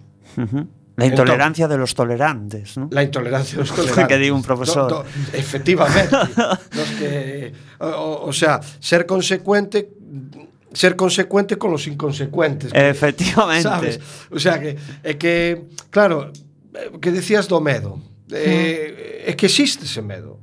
La intolerancia entón, de los tolerantes, ¿no? La intolerancia de los tolerantes. que di un profesor. Do, do, efectivamente. los que, o, o sea, ser consecuente ser consecuente con los inconsecuentes. Que, Efectivamente. Sabes? O sea, que, é que, claro, eh, que decías do medo. Mm. Eh, é que existe ese medo.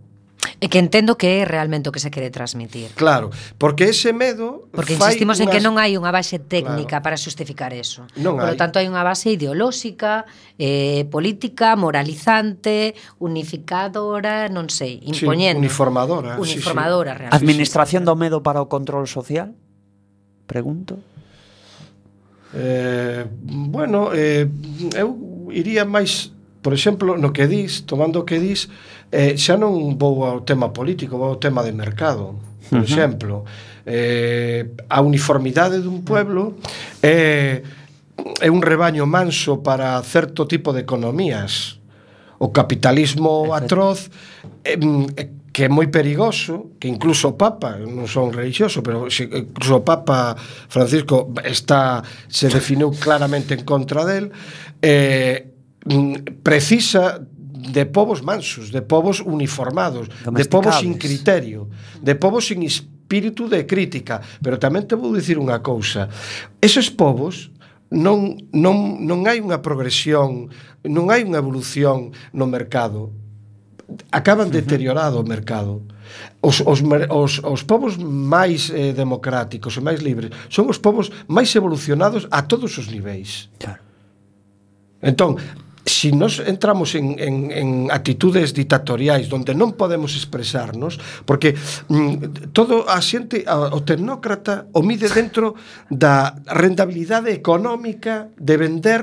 E que entendo que é realmente o que se quere transmitir. Claro, porque ese medo Porque insistimos en que non hai unha base técnica claro. para justificar eso. Non Por hai. lo tanto, hai unha base ideolóxica, eh, política, moralizante, unificadora, non sei, impoñendo. Sí, uniformadora. Uniformadora, sí, sí. realmente. Administración do medo para o control social? Pregunto. Eh, bueno, eh, eu iría máis, por exemplo, no que dis, tomando o que dis, Eh, xa non vou ao tema político, vou ao tema de mercado, por uh -huh. exemplo. Eh, a uniformidade dun pueblo é eh, é un rebaño manso para certo tipo de economías. O capitalismo atroz eh, eh que é moi perigoso, que incluso o Papa, non son religioso, pero incluso o Papa Francisco está se definiu claramente en contra del, eh, mm, precisa de povos mansos, de povos uniformados, de povos sin criterio, de povos sin espírito de crítica, pero tamén te vou dicir unha cousa. Eses povos non non non hai unha progresión, non hai unha evolución no mercado. Acaban deteriorado o mercado. Os, os, os, os povos máis eh, democráticos e máis libres son os povos máis evolucionados a todos os niveis. Claro. Entón, si nos entramos en, en, en actitudes dictatoriais donde non podemos expresarnos porque mm, todo a xente a, o tecnócrata o mide dentro da rendabilidade económica de vender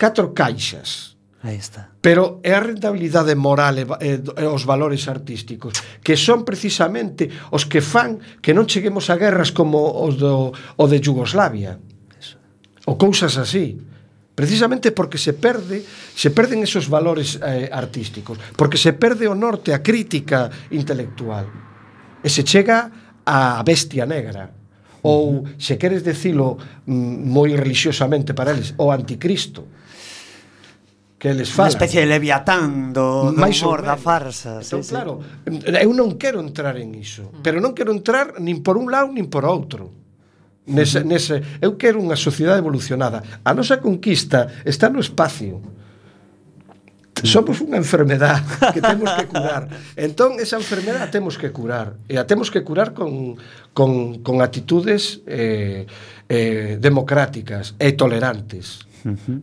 catro caixas Aí está. Pero é a rentabilidade moral e, e, e os valores artísticos que son precisamente os que fan que non cheguemos a guerras como os do, o de Yugoslavia. Eso. Ou cousas así precisamente porque se perde se perden esos valores eh, artísticos, porque se perde o norte a crítica intelectual e se chega á bestia negra ou se queres decilo mm, moi religiosamente para eles, o anticristo que eles falan. Especie de leviatán do, do humor, da farsa. Entón, sí, claro, sí. eu non quero entrar en iso, pero non quero entrar nin por un lado nin por outro Nese, nese, eu quero unha sociedade evolucionada. A nosa conquista está no espacio. Somos unha enfermedad que temos que curar. Entón, esa enfermedad a temos que curar. E a temos que curar con, con, con actitudes eh, eh, democráticas e tolerantes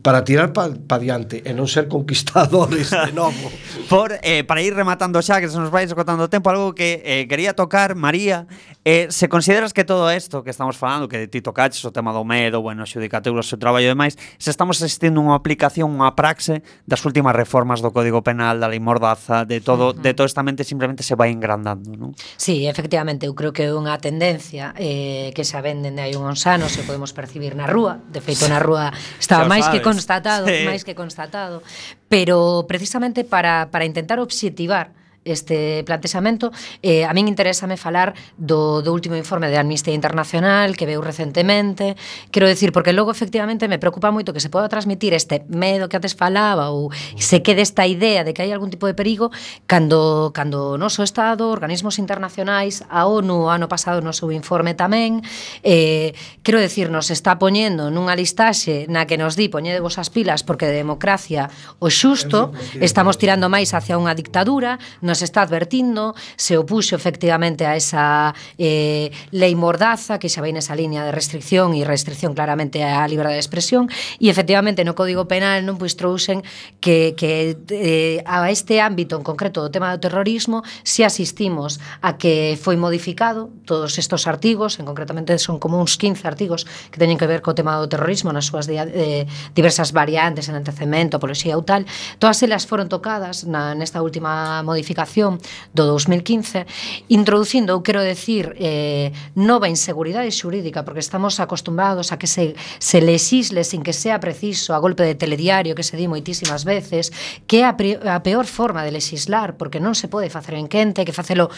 para tirar pa, pa diante e non ser conquistadores de novo. Por, eh, para ir rematando xa, que se nos vai esgotando o tempo, algo que eh, quería tocar, María, eh, se consideras que todo isto que estamos falando, que ti tocaches o tema do medo, bueno, xudicatura, o traballo e demais, se estamos asistindo unha aplicación, unha praxe das últimas reformas do Código Penal, da Lei Mordaza, de todo, uh -huh. de todo esta mente simplemente se vai engrandando, non? Sí, efectivamente, eu creo que é unha tendencia eh, que xa venden dende hai uns anos, se podemos percibir na rúa, de feito na rúa estábamos máis que constatado, sí. máis que constatado, pero precisamente para para intentar obxectivar este plantexamento eh, a min interésame falar do, do último informe de Amnistía Internacional que veu recentemente. Quero decir, porque logo efectivamente me preocupa moito que se poda transmitir este medo que antes falaba ou se quede esta idea de que hai algún tipo de perigo cando, cando o noso Estado, organismos internacionais a ONU o ano pasado no seu informe tamén eh, quero decir, nos está poñendo nunha listaxe na que nos di poñede vos as pilas porque de democracia o xusto estamos tirando máis hacia unha dictadura non nos está advertindo, se opuxo efectivamente a esa eh, lei mordaza que xa vai nesa línea de restricción e restricción claramente á liberdade de expresión e efectivamente no Código Penal non pois trouxen que, que eh, a este ámbito en concreto do tema do terrorismo se asistimos a que foi modificado todos estos artigos, en concretamente son como uns 15 artigos que teñen que ver co tema do terrorismo nas súas dia, eh, diversas variantes, en antecemento, apoloxía ou tal, todas elas foron tocadas na, nesta última modificación comunicación do 2015, introducindo, eu quero decir, eh, nova inseguridade xurídica, porque estamos acostumbrados a que se, se legisle sin que sea preciso, a golpe de telediario que se di moitísimas veces, que é a, a peor forma de legislar, porque non se pode facer en quente, que facelo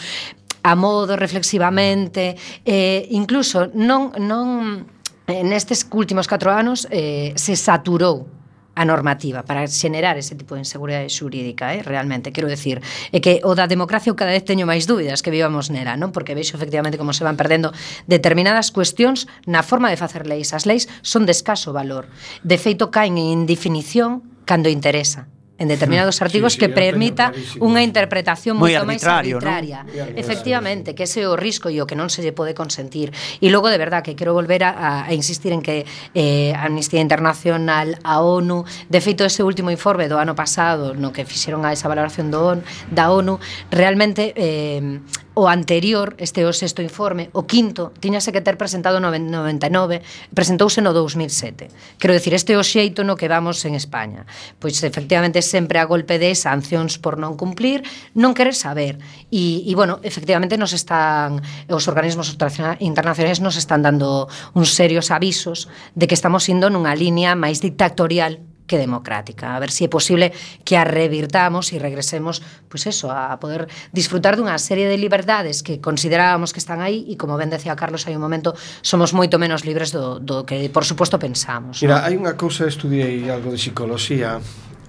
a modo, reflexivamente, eh, incluso non, non eh, nestes últimos 4 anos eh, se saturou a normativa para xenerar ese tipo de inseguridade xurídica, eh? realmente, quero decir, é que o da democracia eu cada vez teño máis dúbidas que vivamos nela, non? Porque veixo efectivamente como se van perdendo determinadas cuestións na forma de facer leis. As leis son de escaso valor. De feito caen en indefinición cando interesa en determinados artigos sí, sí, que permita unha interpretación moito máis arbitraria. ¿no? Efectivamente, que ese é o risco e o que non se lle pode consentir. E logo, de verdad, que quero volver a, a insistir en que eh, Amnistía Internacional, a ONU, de feito, ese último informe do ano pasado, no que fixeron a esa valoración do ONU, da ONU, realmente eh, o anterior, este o sexto informe, o quinto, tiñase que ter presentado no 99, presentouse no 2007. Quero decir, este o xeito no que vamos en España. Pois efectivamente sempre a golpe de sancións por non cumplir, non querer saber. E, e bueno, efectivamente nos están os organismos internacionais nos están dando uns serios avisos de que estamos indo nunha línea máis dictatorial que democrática. A ver se si é posible que a revirtamos e regresemos, pois pues eso, a poder disfrutar dunha serie de liberdades que considerábamos que están aí e como ben decía Carlos hai un momento, somos moito menos libres do, do que por suposto pensamos. Mira, ¿no? hai unha cousa, estudiei algo de psicoloxía,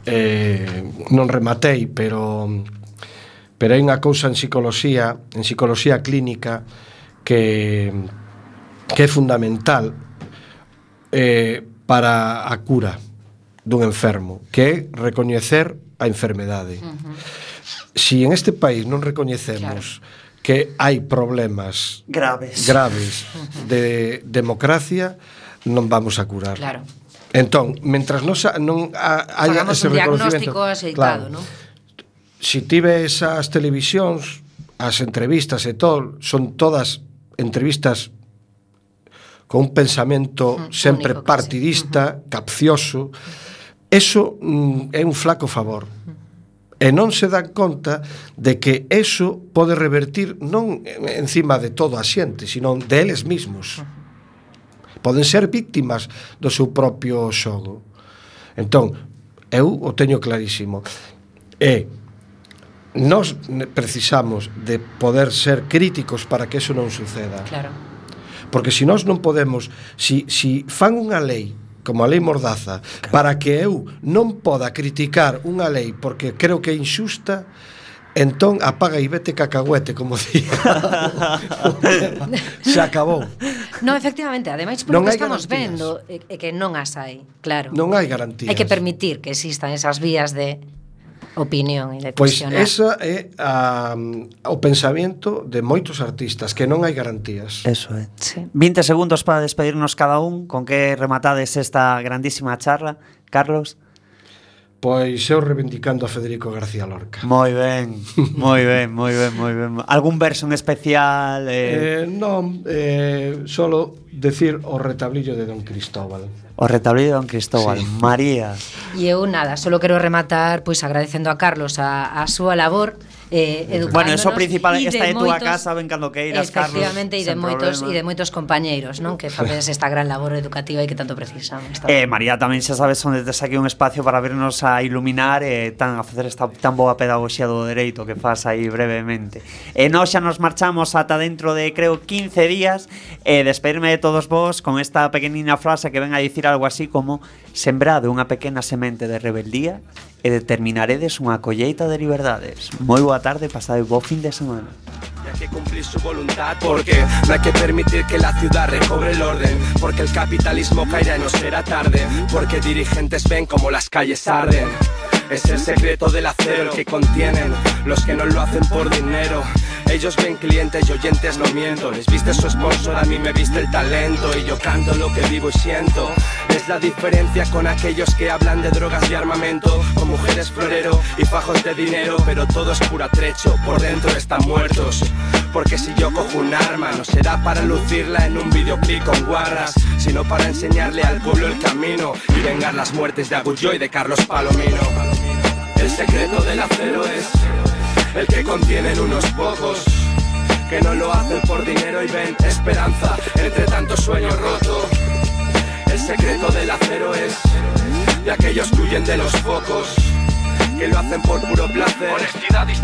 eh, non rematei, pero pero hai unha cousa en psicoloxía, en psicoloxía clínica que que é fundamental eh, para a cura dun enfermo, que é recoñecer a enfermedade. Uh -huh. Si en este país non recoñecemos claro que hai problemas graves graves de democracia, non vamos a curar. Claro. Entón, mentras non non a, haya Hagamos ese un diagnóstico aceitado, claro, ¿no? Si tive esas televisións, as entrevistas e todo, son todas entrevistas con un pensamento mm, sempre único, partidista, sí. capcioso, mm eso mm, é un flaco favor. E non se dan conta de que eso pode revertir non encima de todo a xente, sino de eles mismos. Poden ser víctimas do seu propio xogo. Entón, eu o teño clarísimo. E nós precisamos de poder ser críticos para que eso non suceda. Claro. Porque se nós non podemos, si, si fan unha lei como a lei Mordaza, para que eu non poda criticar unha lei porque creo que é injusta, entón apaga e vete cacahuete, como día. Se acabou. No, efectivamente, ademais porque non estamos garantías. vendo e que non as hai, claro. Non hai garantías. Hai que permitir que existan esas vías de opinión e de cuestionar. Pois esa é a, o pensamento de moitos artistas, que non hai garantías. Eso é. Sí. 20 segundos para despedirnos cada un, con que rematades esta grandísima charla, Carlos. Pois eu reivindicando a Federico García Lorca. Moi ben, moi ben, moi ben, moi ben. Algún verso en especial? Eh... Eh, non, eh, solo decir o retablillo de Don Cristóbal o retablido de Don Cristóbal. Sí. María. E eu nada, solo quero rematar pois agradecendo a Carlos a, a súa labor eh, educándonos. Bueno, eso principal, esta é túa casa, ven cando queiras, efectivamente, Carlos. Efectivamente, e de moitos, e de moitos compañeiros, non? Que facedes esta gran labor educativa e que tanto precisan. Eh, María, tamén xa sabes onde tes aquí un espacio para vernos a iluminar e eh, tan a facer esta tan boa pedagogía do dereito que faz aí brevemente. E eh, nós xa nos marchamos ata dentro de creo 15 días e eh, despedirme de todos vos con esta pequenina frase que ven a dicir algo así como sembrade unha pequena semente de rebeldía e determinaredes unha colleita de liberdades. Moi boa tarde, pasade bo fin de semana. Hay que cumplir su voluntad porque no hay que permitir que la ciudad recobre el orden porque el capitalismo caerá y no será tarde porque dirigentes ven como las calles arden es el secreto del acero que contienen los que no lo hacen por dinero ellos ven clientes y oyentes no miento. Les viste su sponsor a mí me viste el talento. Y yo canto lo que vivo y siento. Es la diferencia con aquellos que hablan de drogas y armamento. Con mujeres florero y fajos de dinero. Pero todo es pura trecho por dentro están muertos. Porque si yo cojo un arma no será para lucirla en un videoclip con guarras sino para enseñarle al pueblo el camino. Y vengar las muertes de Agullo y de Carlos Palomino. El secreto del acero es el que contienen unos pocos que no lo hacen por dinero y ven esperanza entre tanto sueño roto. El secreto del acero es de aquellos que huyen de los focos, que lo hacen por puro placer. Honestidad, disciplina